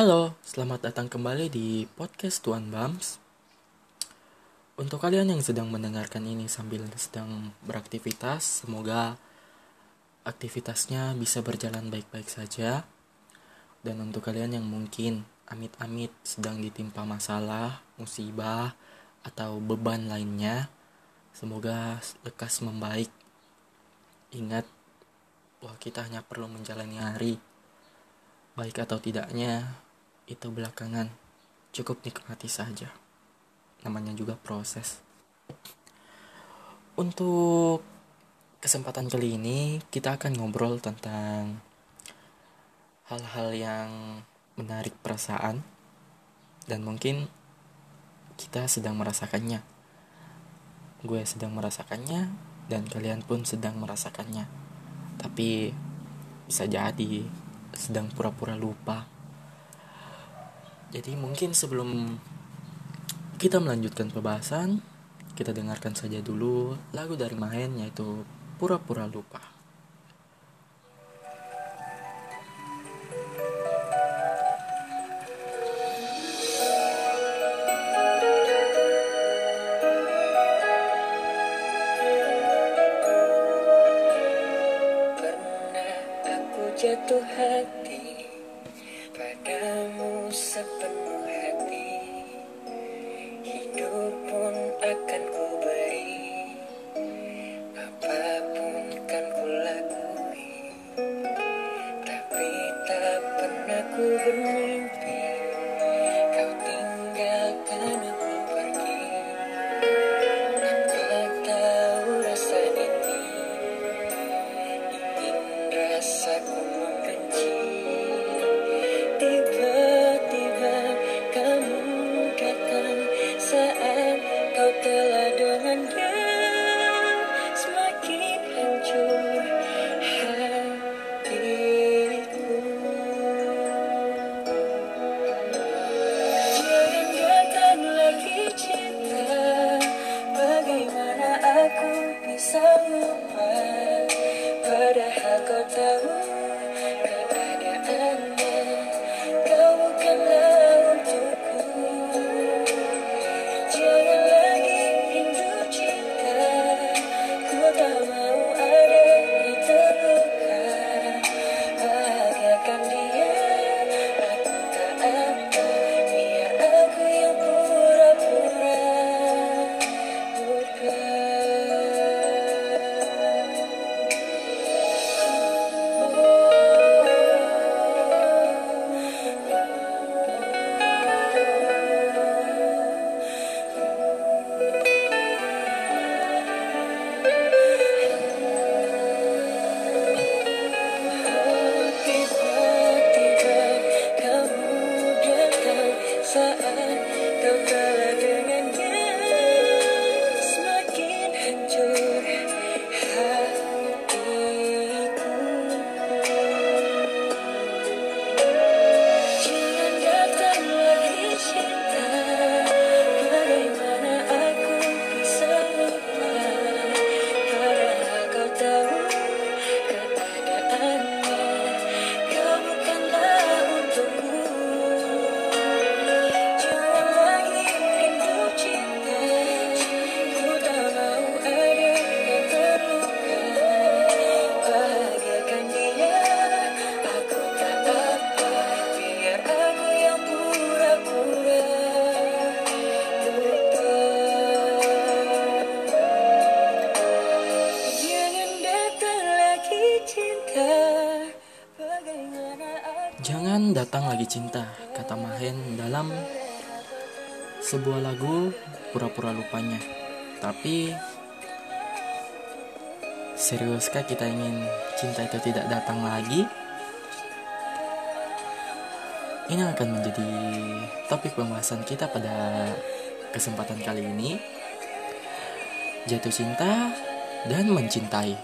Halo, selamat datang kembali di podcast Tuan Bams. Untuk kalian yang sedang mendengarkan ini sambil sedang beraktivitas, semoga aktivitasnya bisa berjalan baik-baik saja. Dan untuk kalian yang mungkin amit-amit sedang ditimpa masalah, musibah, atau beban lainnya, semoga lekas membaik. Ingat bahwa kita hanya perlu menjalani hari baik atau tidaknya itu belakangan cukup nikmati saja. Namanya juga proses. Untuk kesempatan kali ini kita akan ngobrol tentang hal-hal yang menarik perasaan dan mungkin kita sedang merasakannya. Gue sedang merasakannya dan kalian pun sedang merasakannya. Tapi bisa jadi sedang pura-pura lupa. Jadi mungkin sebelum kita melanjutkan pembahasan, kita dengarkan saja dulu lagu dari Mahen yaitu Pura-pura Lupa. Sepenuh hati. Hidup pun akan ku beri apa pun kan ku lakui tapi tak pernah ku bermimpi. Kau tinggalkan aku pergi. Tanpa tahu rasa ini. Ingin rasaku bisa cinta, kata Mahen dalam sebuah lagu pura-pura lupanya. Tapi seriuskah kita ingin cinta itu tidak datang lagi? Ini akan menjadi topik pembahasan kita pada kesempatan kali ini. Jatuh cinta dan mencintai.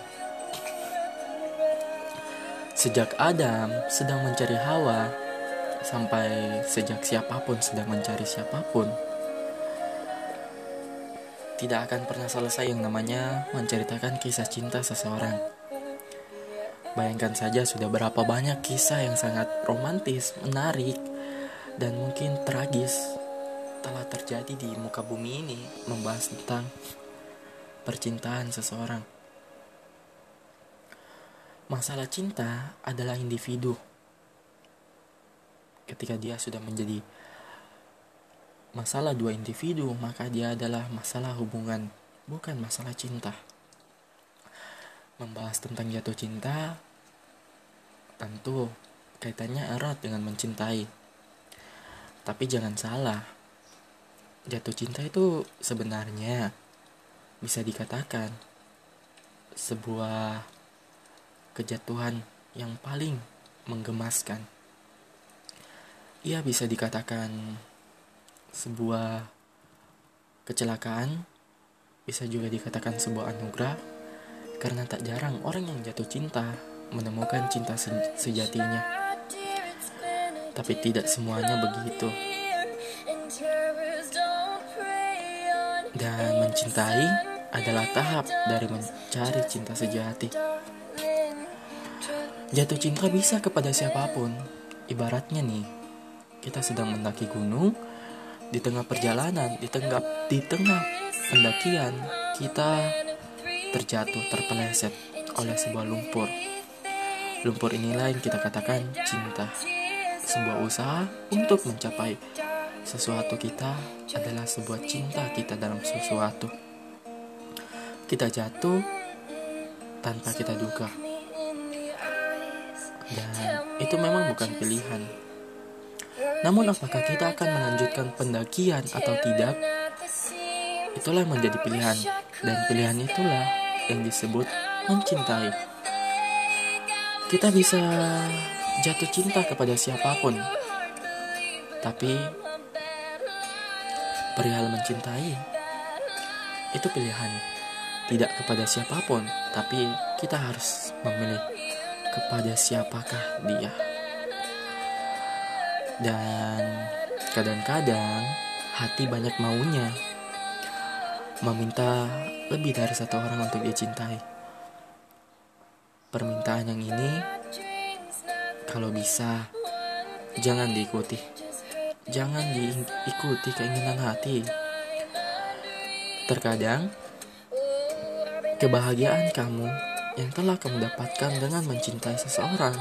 Sejak Adam sedang mencari Hawa, sampai sejak siapa pun sedang mencari siapa pun, tidak akan pernah selesai yang namanya menceritakan kisah cinta seseorang. Bayangkan saja sudah berapa banyak kisah yang sangat romantis, menarik, dan mungkin tragis telah terjadi di muka bumi ini membahas tentang percintaan seseorang. Masalah cinta adalah individu. Ketika dia sudah menjadi masalah dua individu, maka dia adalah masalah hubungan, bukan masalah cinta. Membahas tentang jatuh cinta tentu kaitannya erat dengan mencintai. Tapi jangan salah, jatuh cinta itu sebenarnya bisa dikatakan sebuah kejatuhan yang paling menggemaskan. Ia bisa dikatakan sebuah kecelakaan, bisa juga dikatakan sebuah anugerah, karena tak jarang orang yang jatuh cinta menemukan cinta sejatinya. Tapi tidak semuanya begitu. Dan mencintai adalah tahap dari mencari cinta sejati. Jatuh cinta bisa kepada siapa pun. Ibaratnya nih, kita sedang mendaki gunung, di tengah perjalanan, di tengah di tengah pendakian, kita terjatuh terpeleset oleh sebuah lumpur. Lumpur inilah yang kita katakan cinta. Sebuah usaha untuk mencapai sesuatu kita adalah sebuah cinta kita dalam sesuatu. Kita jatuh tanpa kita duga. Dan itu memang bukan pilihan. Namun apakah kita akan melanjutkan pendakian atau tidak? Itulah yang menjadi pilihan. Dan pilihan itulah yang disebut mencintai. Kita bisa jatuh cinta kepada siapa pun. Tapi perihal mencintai itu pilihan tidak kepada siapa pun tapi kita harus memilih kepada siapakah dia dan kadang-kadang hati banyak maunya. Meminta lebih dari satu orang untuk dicintai permintaan yang ini kalau bisa jangan diikuti. Jangan diikuti keinginan hati. Terkadang, kebahagiaan kamu yang telah kamu dapatkan dengan mencintai seseorang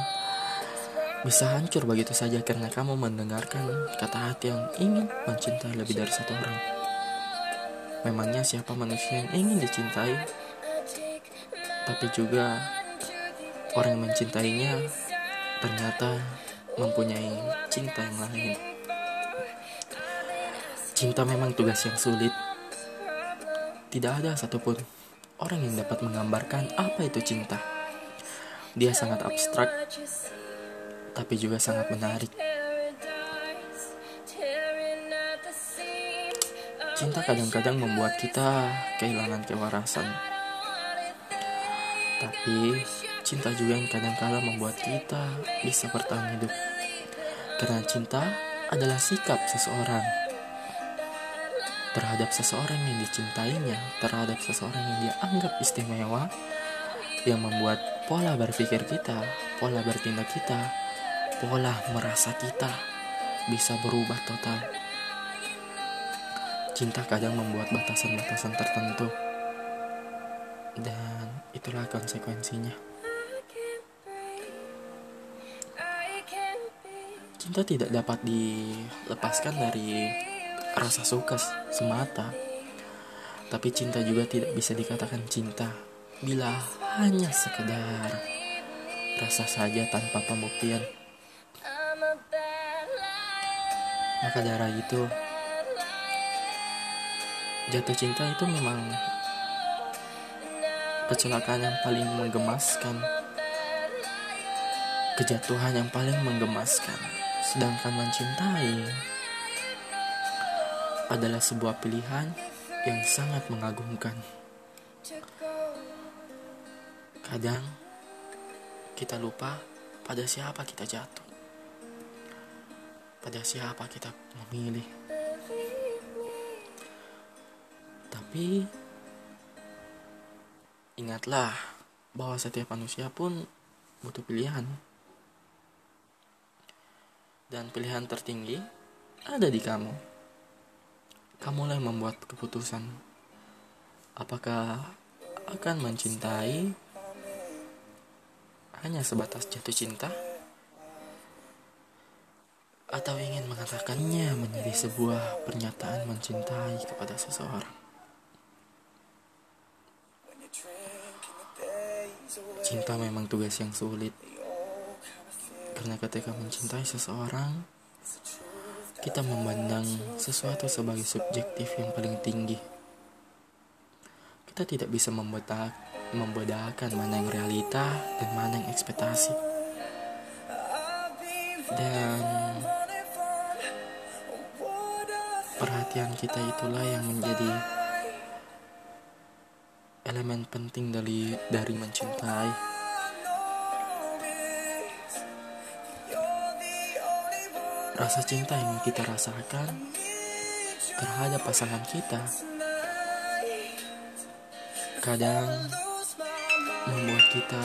bisa hancur begitu saja karena kamu mendengarkan kata hati yang ingin mencintai lebih dari satu orang. Memangnya siapa manusia yang ingin dicintai? Tapi juga orang yang mencintainya ternyata mempunyai cinta yang lain. Cinta memang tugas yang sulit. Tidak ada satupun orang yang dapat menggambarkan apa itu cinta. Dia sangat abstrak, tapi juga sangat menarik. Cinta kadang-kadang membuat kita kehilangan kewarasan. Tapi cinta juga yang kadang-kala membuat kita bisa bertahan hidup. Karena cinta adalah sikap seseorang terhadap seseorang yang dicintainya, terhadap seseorang yang dia anggap istimewa, yang membuat pola berpikir kita, pola bertindak kita, pola merasa kita bisa berubah total. Cinta kadang membuat batasan-batasan tertentu, dan itulah konsekuensinya. Cinta tidak dapat dilepaskan dari rasa suka semata. Tapi cinta juga tidak bisa dikatakan cinta bila hanya sekedar rasa saja tanpa pembuktian. Maka dari itu, jatuh cinta itu memang kecelakaan yang paling menggemaskan, kejatuhan yang paling menggemaskan. Sedangkan mencintai adalah sebuah pilihan yang sangat mengagumkan. Kadang kita lupa pada siapa kita jatuh, pada siapa kita memilih. Tapi ingatlah bahwa setiap manusia pun butuh pilihan. Dan pilihan tertinggi ada di kamu. Kamulah yang membuat keputusan. Apakah akan mencintai hanya sebatas jatuh cinta? Atau ingin mengatakannya menjadi sebuah pernyataan mencintai kepada seseorang? Cinta memang tugas yang sulit. Karena ketika mencintai seseorang, kita memandang sesuatu sebagai subjektif yang paling tinggi. Kita tidak bisa membedak, membedakan mana yang realita dan mana yang ekspektasi. Dan perhatian kita itulah yang menjadi elemen penting dari dari mencintai. Rasa cinta yang kita rasakan terhadap pasangan kita kadang membuat kita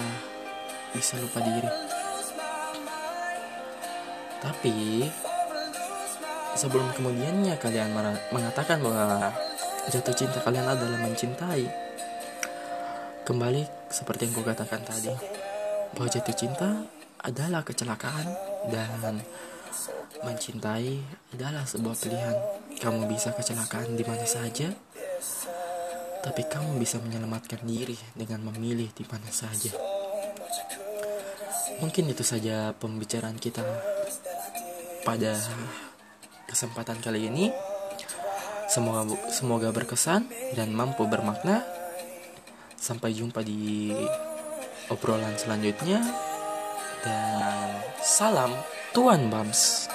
bisa lupa diri. Tapi sebelum kemudiannya kalian mengatakan bahwa jatuh cinta kalian adalah mencintai, kembali seperti yang kukatakan tadi, bahwa jatuh cinta adalah kecelakaan dan mencintai adalah sebuah pilihan. Kamu bisa kecelakaan di mana saja, tapi kamu bisa menyelamatkan diri dengan memilih di mana saja. Mungkin itu saja pembicaraan kita pada kesempatan kali ini. Semoga semoga berkesan dan mampu bermakna. Sampai jumpa di obrolan selanjutnya dan salam Tuan Bams.